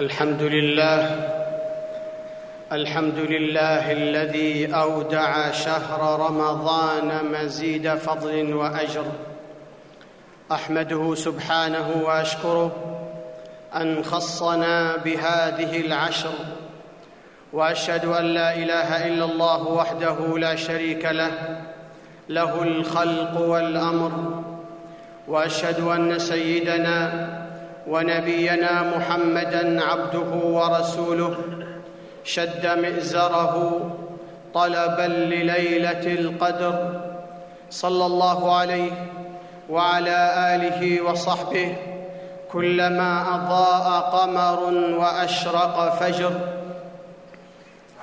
الحمد لله الحمد لله الذي أودع شهر رمضان مزيد فضل وأجر. أحمده سبحانه وأشكره أن خصنا بهذه العشر وأشهد أن لا إله إلا الله وحده لا شريك له له الخلق والأمر وأشهد أن سيدنا ونبينا محمدا عبده ورسوله شد مئزره طلبا لليلة القدر صلى الله عليه وعلى آله وصحبه كلما أضاء قمر وأشرق فجر.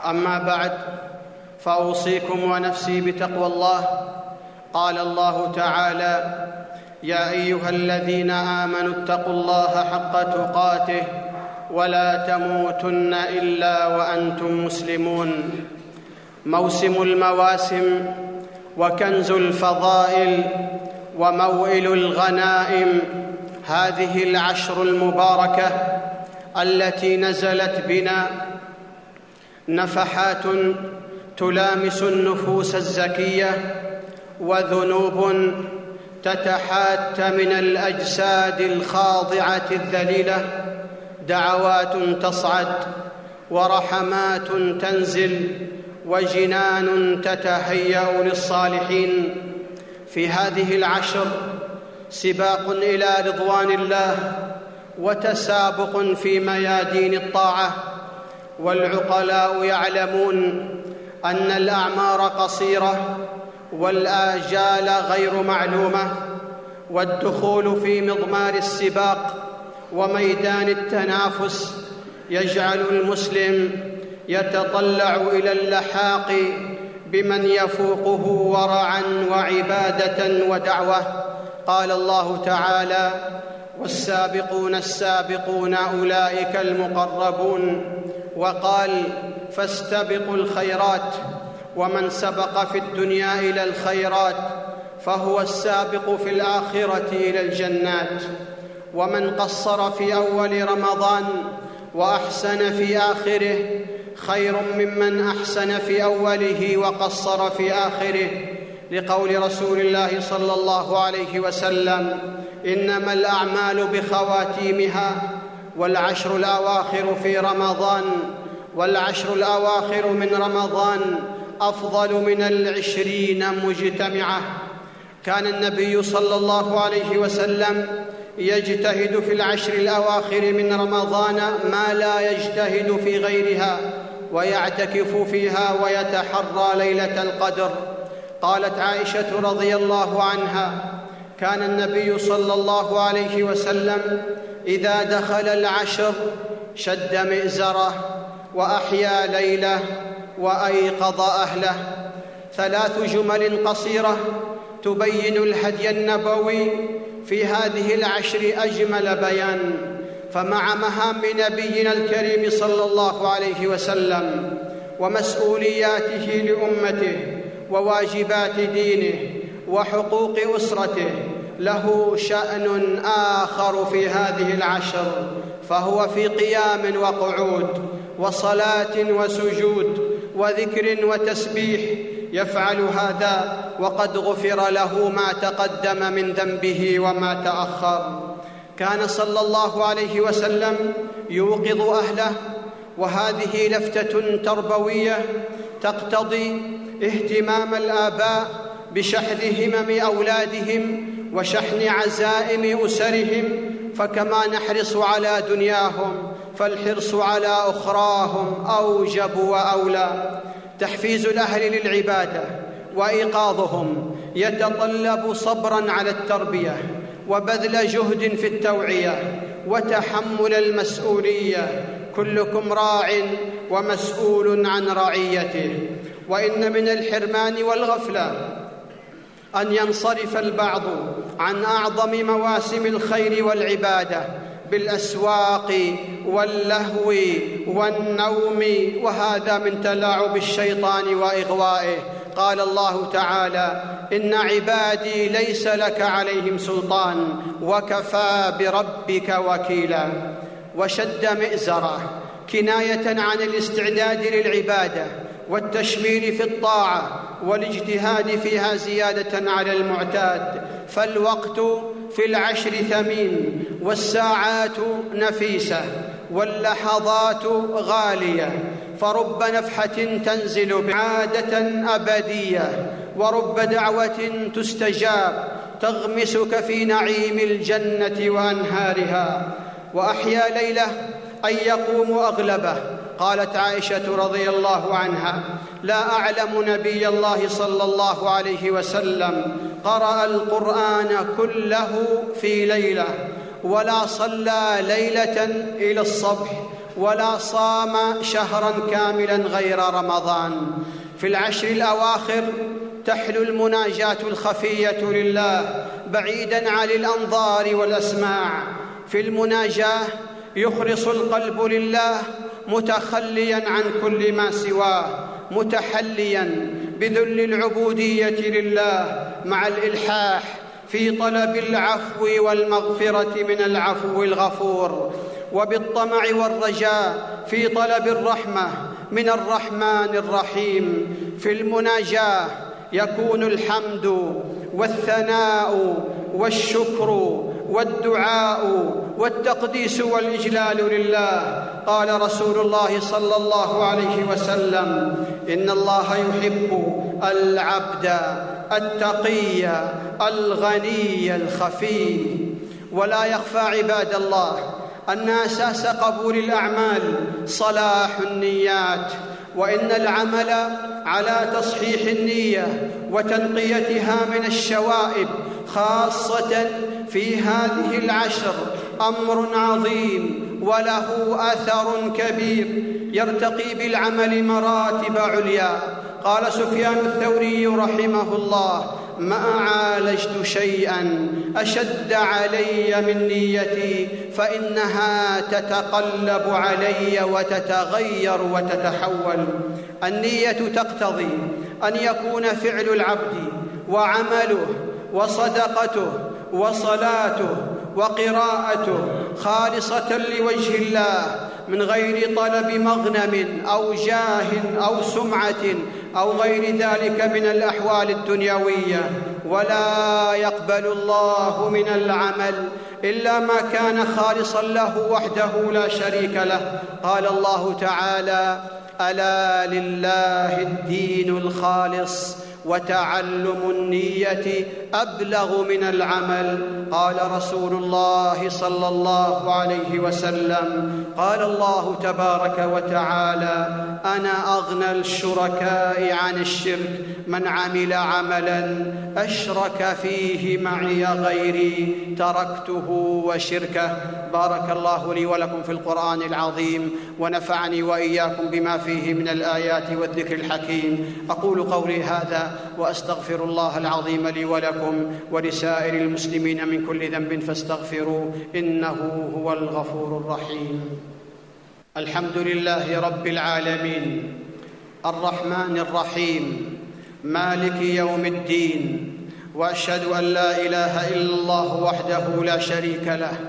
أما بعد فأوصيكم ونفسي بتقوى الله. قال الله تعالى يا أيها الذين آمنوا اتقوا الله حق تقاته ولا تموتن إلا وأنتم مسلمون. موسم المواسم وكنز الفضائل وموئل الغنائم هذه العشر المباركة التي نزلت بنا نفحات تلامس النفوس الزكية وذنوب تتحات من الأجساد الخاضعة الذليلة دعوات تصعد ورحمات تنزل وجنان تتهيأ للصالحين. في هذه العشر سباق إلى رضوان الله وتسابق في ميادين الطاعة والعقلاء يعلمون أن الأعمار قصيرة والآجال غير معلومة والدخول في مضمار السباق وميدان التنافس يجعل المسلم يتطلع إلى اللحاق بمن يفوقه ورعا وعبادة ودعوة. قال الله تعالى والسابقون السابقون أولئك المقربون. وقال فاستبقوا الخيرات ومن سبق في الدنيا إلى الخيرات فهو السابق في الآخرة إلى الجنات. ومن قصر في أول رمضان وأحسن في آخره خير ممن أحسن في أوله وقصر في آخره. لقول رسول الله صلى الله عليه وسلم إنما الأعمال بخواتيمها والعشر الأواخر في رمضان والعشر الأواخر من رمضان افضل من العشرين مجتمعة. كان النبي صلى الله عليه وسلم يجتهد في العشر الأواخر من رمضان ما لا يجتهد في غيرها ويعتكف فيها ويتحرى ليلة القدر. قالت عائشة رضي الله عنها كان النبي صلى الله عليه وسلم إذا دخل العشر شد مئزرة وأحيا ليلة وأيقظ أهله. ثلاث جمل قصيرة تبين الهدي النبوي في هذه العشر أجمل بيان. فمع مهام نبينا الكريم صلى الله عليه وسلم ومسؤولياته لأمته وواجبات دينه وحقوق أسرته له شأن آخر في هذه العشر فهو في قيام وقعود وصلاة وسجود وذكر وتسبيح يفعل هذا وقد غفر له ما تقدم من ذنبه وما تأخر. كان صلى الله عليه وسلم يوقظ أهله وهذه لفتة تربوية تقتضي اهتمام الآباء بشحذ همم أولادهم وشحن عزائم أسرهم فكما نحرص على دنياهم. فالحرص على أخراهم أوجب وأولى. تحفيز الأهل للعبادة وإيقاظهم يتطلب صبرا على التربية وبذل جهد في التوعية وتحمل المسؤولية. كلكم راع ومسؤول عن رعيته. وإن من الحرمان والغفلة أن ينصرف البعض عن أعظم مواسم الخير والعبادة بالأسواق واللهو والنوم وهذا من تلاعب الشيطان وإغوائه. قال الله تعالى إن عبادي ليس لك عليهم سلطان وكفى بربك وكيلا. وشد مئزرة كناية عن الاستعداد للعبادة والتشميل في الطاعة والاجتهاد فيها زيادة على المعتاد. فالوقت في العشر ثمين والساعات نفيسة واللحظات غالية فرب نفحة تنزل بعادة أبدية ورب دعوة تستجاب تغمسك في نعيم الجنة وأنهارها وأحيا ليلة أن يقوم أغلبه قالت عائشة رضي الله عنها لا أعلم نبي الله صلى الله عليه وسلم قرأ القرآن كله في ليلة ولا صلى ليلة إلى الصبح ولا صام شهرا كاملا غير رمضان. في العشر الأواخر تحلو المناجاة الخفية لله بعيدا عن الأنظار والأسماع. في المناجاة يخلص القلب لله متخليا عن كل ما سواه متحليا بذل العبودية لله مع الإلحاح في طلب العفو والمغفرة من العفو الغفور وبالطمع والرجاء في طلب الرحمة من الرحمن الرحيم. في المناجاة يكون الحمد والثناء والشكر والدعاء والتقديس والإجلال لله. قال رسول الله صلى الله عليه وسلم إن الله يحب العبد التقي الغني الخفي. ولا يخفى عباد الله أن أساس قبول الأعمال صلاح النيات وإن العمل على تصحيح النية وتنقيتها من الشوائب خاصة في هذه العشر أمر عظيم وله أثر كبير يرتقي بالعمل مراتب عليا. قال سفيان الثوري رحمه الله ما عالجت شيئا أشد علي من نيتي فإنها تتقلب علي وتتغير وتتحول. النية تقتضي أن يكون فعل العبد وعمله وصدقته وصلاته وقراءته خالصة لوجه الله من غير طلب مغنم أو جاه أو سمعة أو غير ذلك من الأحوال الدنيوية. ولا يقبل الله من العمل إلا ما كان خالصا له وحده لا شريك له. قال الله تعالى ألا لله الدين الخالص وتعلم النية أبلغ من العمل. قال رسول الله صلى الله عليه وسلم قال الله تبارك وتعالى أنا أغنى الشركاء عن الشرك. من عمل عملا أشرك فيه معي غيري تركته وشركه. بارك الله لي ولكم في القرآن العظيم ونفعني وإياكم بما فيه من الآيات والذكر الحكيم. أقول قولي هذا وأستغفر الله العظيم لي ولكم ولسائر المسلمين من كل ذنب فاستغفروه إنه هو الغفور الرحيم. الحمد لله رب العالمين. الرحمن الرحيم. مالك يوم الدين وأشهد أن لا إله إلا الله وحده لا شريك له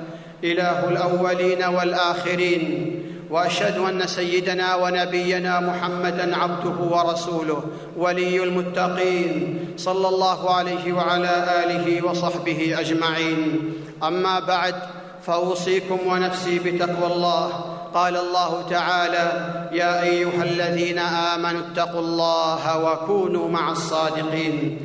إله الأولين والآخرين وأشهد أن سيدنا ونبينا محمدا عبده ورسوله ولي المتقين صلى الله عليه وعلى آله وصحبه أجمعين. أما بعد فأوصيكم ونفسي بتقوى الله قال الله تعالى يا أيها الذين آمنوا اتقوا الله وكونوا مع الصادقين.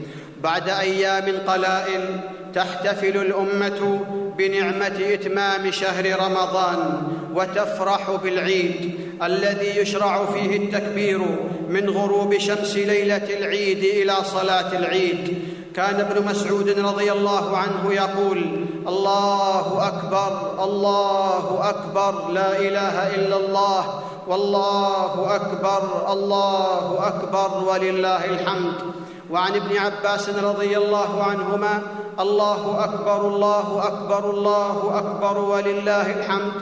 بعد أيام قلائل تحتفل الأمة بنعمة إتمام شهر رمضان وتفرح بالعيد الذي يشرع فيه التكبير من غروب شمس ليلة العيد إلى صلاة العيد. كان ابن مسعود رضي الله عنه يقول الله اكبر الله اكبر لا اله الا الله والله اكبر الله اكبر ولله الحمد وعن ابن عباس رضي الله عنهما الله اكبر الله اكبر الله اكبر ولله الحمد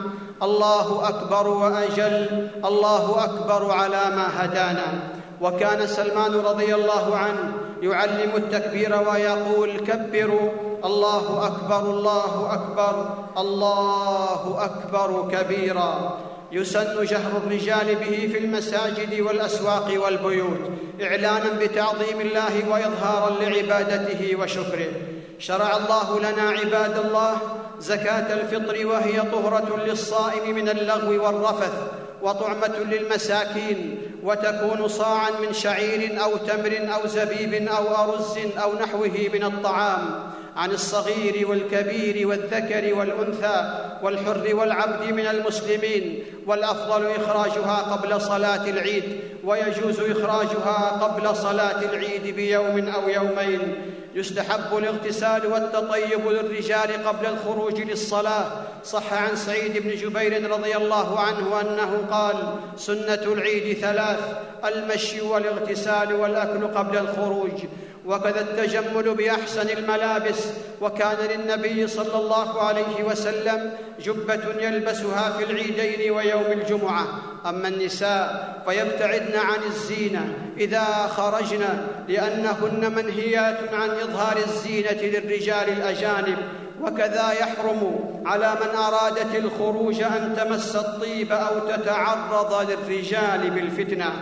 الله اكبر واجل الله اكبر على ما هدانا وكان سلمان رضي الله عنه يعلم التكبير ويقول كبروا الله أكبر الله أكبر الله أكبر كبيرا. يسن جهر الرجال به في المساجد والأسواق والبيوت إعلانا بتعظيم الله وإظهارا لعبادته وشكره. شرع الله لنا عباد الله زكاة الفطر وهي طهرة للصائم من اللغو والرفث وطعمة للمساكين وتكون صاعا من شعير أو تمر أو زبيب أو أرز أو نحوه من الطعام عن الصغير والكبير والذكر والأنثى والحر والعبد من المسلمين والأفضل إخراجها قبل صلاة العيد ويجوز إخراجها قبل صلاة العيد بيوم أو يومين. يستحب الاغتسال والتطيب للرجال قبل الخروج للصلاة. صح عن سعيد بن جبير رضي الله عنه أنه قال سنة العيد ثلاث المشي والاغتسال والأكل قبل الخروج. وكذا التجمل بأحسن الملابس وكان للنبي صلى الله عليه وسلم جبة يلبسها في العيدين ويوم الجمعة. أما النساء فيبتعدن عن الزينة إذا خرجن لأنهن منهيات عن إظهار الزينة للرجال الأجانب. وكذا يحرم على من أرادت الخروج أن تمس الطيب أو تتعرض للرجال بالفتنة.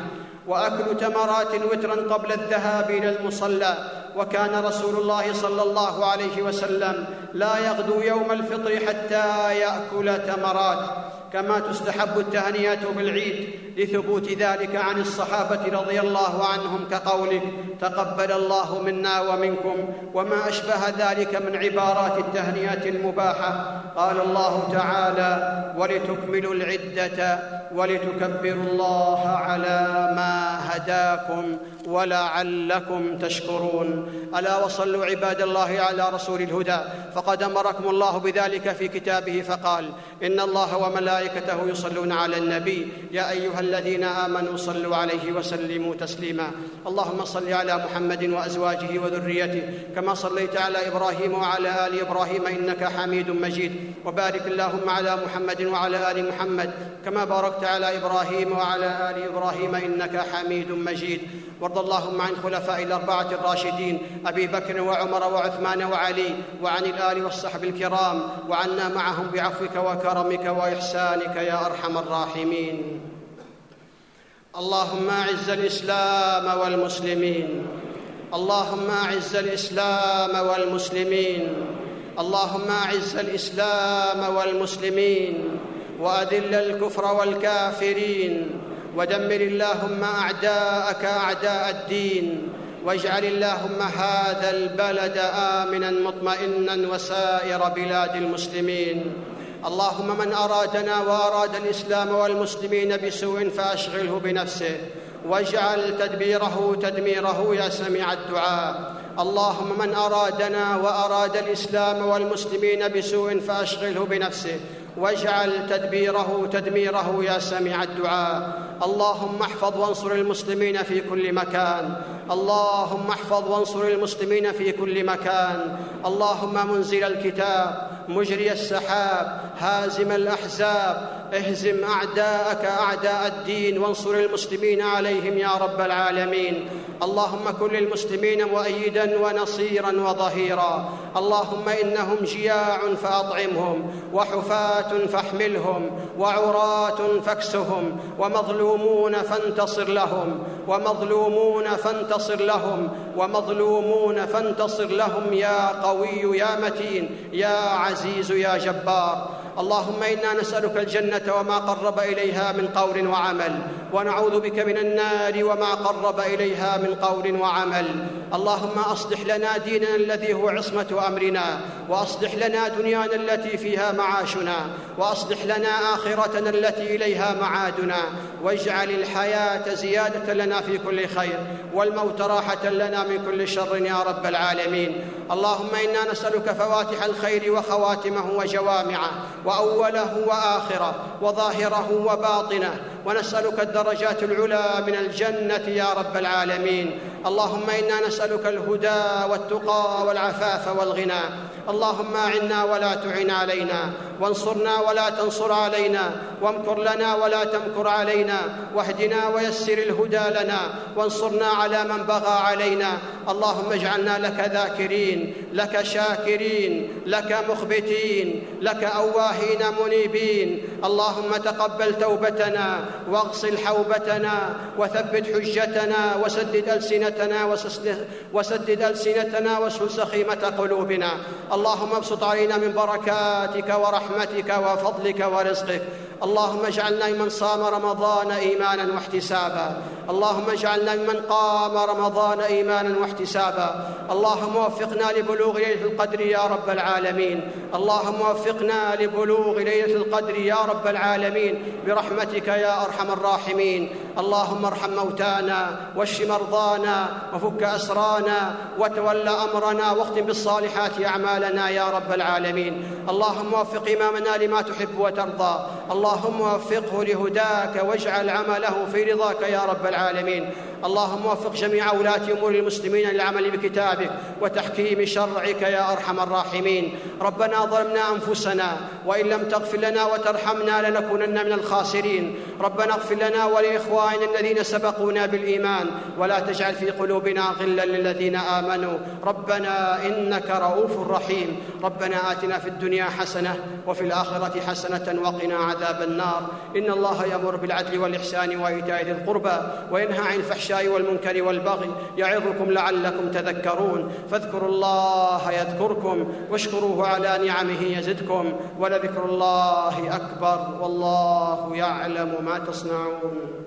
وأكل تمرات وترا قبل الذهاب إلى المصلى وكان رسول الله صلى الله عليه وسلم لا يغدو يوم الفطر حتى يأكل تمرات. كما تستحب التهنئة بالعيد لثبوت ذلك عن الصحابة رضي الله عنهم كقولك تقبل الله منا ومنكم وما أشبه ذلك من عبارات التهنئة المباحة قال الله تعالى ولتكملوا العدة ولتكبروا الله على ما هداكم ولعلكم تشكرون. ألا وصلوا عباد الله على رسول الهدى. فقد أمركم الله بذلك في كتابه فقال إن الله وملائكته يصلون على النبي. يا أيها الذين آمنوا صلوا عليه وسلموا تسليما. اللهم صل على محمد وأزواجه وذريته كما صليت على إبراهيم وعلى آل إبراهيم إنك حميد مجيد. وبارك اللهم على محمد وعلى آل محمد كما باركت على إبراهيم وعلى آل إبراهيم إنك حميد مجيد. وارض اللهم عن خلفاء الأربعة الراشدين أبي بكر وعمر وعثمان وعلي وعن الآل والصحب الكرام وعنا معهم بعفوك وكرمك وإحسانك يا أرحم الراحمين. اللهم أعز الإسلام والمسلمين. اللهم أعز الإسلام والمسلمين. اللهم أعز الإسلام والمسلمين. وأذل الكفر والكافرين. ودمر اللهم أعداءك أعداء الدين واجعل اللهم هذا البلد امنا مطمئنا وسائر بلاد المسلمين. اللهم من أرادنا وأراد الإسلام والمسلمين بسوء فأشغله بنفسه. واجعل تدبيره تدميره يا سميع الدعاء. اللهم من أرادنا وأراد الإسلام والمسلمين بسوء فأشغله بنفسه. واجعل تدبيره تدميره يا سميع الدعاء. اللهم احفظ وانصر المسلمين في كل مكان. اللهم احفظ وانصر المسلمين في كل مكان. اللهم منزل الكتاب. مجري السحاب هازم الأحزاب. اهزم أعداءك أعداء الدين وانصر المسلمين عليهم يا رب العالمين. اللهم كن للمسلمين مؤيدا ونصيرا وظهيرا. اللهم إنهم جياع فأطعمهم وحفاة فاحملهم وعراة فاكسهم ومظلومون فانتصر لهم. ومظلومون فانتصر لهم ومظلومون فانتصر لهم يا قوي يا متين يا عزيز يا جبار. اللهم إنا نسألك الجنة وما قرب إليها من قول وعمل ونعوذ بك من النار وما قرب إليها من قول وعمل. اللهم أصلح لنا ديننا الذي هو عصمة أمرنا وأصلح لنا دنيانا التي فيها معاشنا وأصلح لنا آخرتنا التي إليها معادنا. واجعل الحياة زيادة لنا في كل خير والموت راحة لنا من كل شر يا رب العالمين. اللهم إنا نسألك فواتح الخير وخواتمه وجوامعه وأوله وآخره وظاهره وباطنه. ونسألك الدرجات العلى من الجنة يا رب العالمين. اللهم إنا نسألك الهدى والتقى والعفاف والغنى. اللهم أعنا ولا تعن علينا. وانصرنا ولا تنصر علينا. وامكر لنا ولا تمكر علينا. واهدنا ويسر الهدى لنا. وانصرنا على من بغى علينا. اللهم اجعلنا لك ذاكرين لك شاكرين لك مخبتين لك أواهين منيبين. اللهم تقبل توبتنا واغسل حوبتنا وثبت حجتنا وسدد ألسنتنا وسدد ألسنتنا واسهل سخيمة قلوبنا. اللهم ابسط علينا من بركاتك ورحمتك وفضلك ورزقك. اللهم اجعلنا ممن صام رمضان إيمانا واحتسابا. اللهم اجعلنا ممن قام رمضان إيمانا واحتسابا. اللهم وفقنا لبلوغ ليلة القدر يا رب العالمين. اللهم وفقنا لبلوغ ليلة القدر يا رب العالمين. برحمتك يا أرحم الراحمين. اللهم ارحم موتانا واشف مرضانا وفك أسرانا وتول أمرنا واختم بالصالحات أعمالنا يا رب العالمين. اللهم وفق إمامنا لما تحب وترضى. اللهم وفقه لهداك واجعل عمله في رضاك يا رب العالمين. اللهم وفق جميع ولاة أمور المسلمين للعمل بكتابك وتحكيم شرعك يا أرحم الراحمين. ربنا ظلمنا أنفسنا وإن لم تغفر لنا وترحمنا لنكونن من الخاسرين. ربنا اغفر لنا ولإخواننا الذين سبقونا بالإيمان ولا تجعل في قلوبنا غلا للذين آمنوا. ربنا إنك رؤوف رحيم. ربنا آتنا في الدنيا حسنة وفي الآخرة حسنة وقنا عذاب النار. إن الله يأمر بالعدل والإحسان وإيتاء ذي القربى وينهى عن الفحشاء الفحشاء والمنكر والبغي يعظكم لعلكم تذكرون فاذكروا الله يذكركم واشكروه على نعمه يزدكم ولذكر الله أكبر والله يعلم ما تصنعون